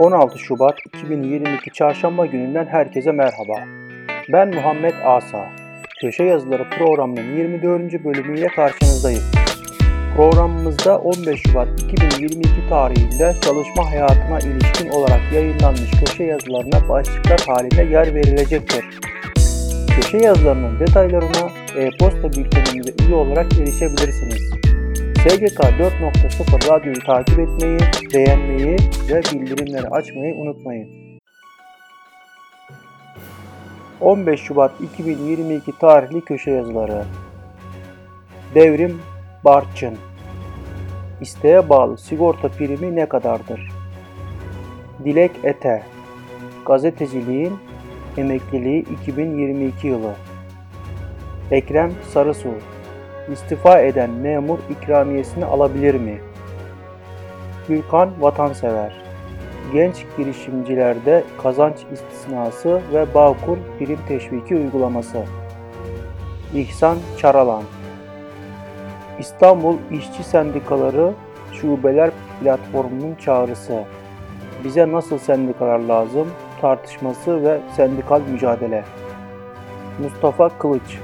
16 Şubat 2022 Çarşamba gününden herkese merhaba. Ben Muhammed Asa. Köşe Yazıları programının 24. bölümüyle karşınızdayım. Programımızda 15 Şubat 2022 tarihinde çalışma hayatına ilişkin olarak yayınlanmış köşe yazılarına başlıklar halinde yer verilecektir. Köşe yazılarının detaylarına e-posta bültenimize üye olarak erişebilirsiniz. SGK 4.0 radyoyu takip etmeyi, beğenmeyi ve bildirimleri açmayı unutmayın. 15 Şubat 2022 tarihli köşe yazıları. Devrim Barçın. İsteğe bağlı sigorta primi ne kadardır? Dilek Ete. Gazeteciliğin emekliliği 2022 yılı. Ekrem Sarısu İstifa eden memur ikramiyesini alabilir mi? Gülkan Vatansever. Genç girişimcilerde kazanç istisnası ve Bağkur prim teşviki uygulaması. İhsan Çaralan. İstanbul İşçi Sendikaları Şubeler Platformu'nun çağrısı. Bize nasıl sendikalar lazım? Tartışması ve sendikal mücadele. Mustafa Kılıç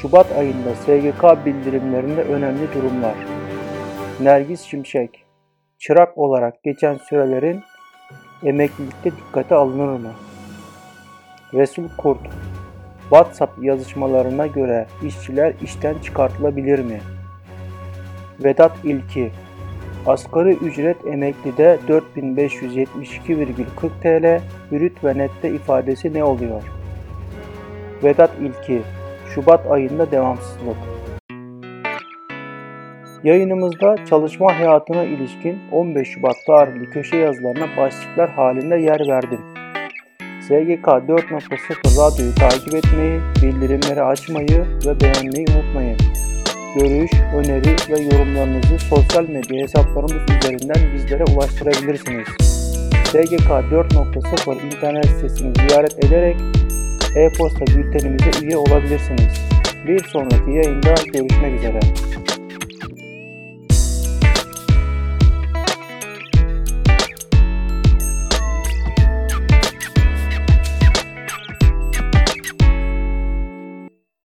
Şubat ayında SGK bildirimlerinde önemli durumlar. Nergis Şimşek Çırak olarak geçen sürelerin emeklilikte dikkate alınır mı? Resul Kurt WhatsApp yazışmalarına göre işçiler işten çıkartılabilir mi? Vedat İlki Asgari ücret emeklide 4572,40 TL, brüt ve nette ifadesi ne oluyor? Vedat İlki Şubat ayında devamsızlık. Yayınımızda çalışma hayatına ilişkin 15 Şubat tarihli köşe yazılarına başlıklar halinde yer verdim. SGK 4.0 radyoyu takip etmeyi, bildirimleri açmayı ve beğenmeyi unutmayın. Görüş, öneri ve yorumlarınızı sosyal medya hesaplarımız üzerinden bizlere ulaştırabilirsiniz. SGK 4.0 internet sitesini ziyaret ederek e-posta bültenimize üye olabilirsiniz. Bir sonraki yayında görüşmek üzere.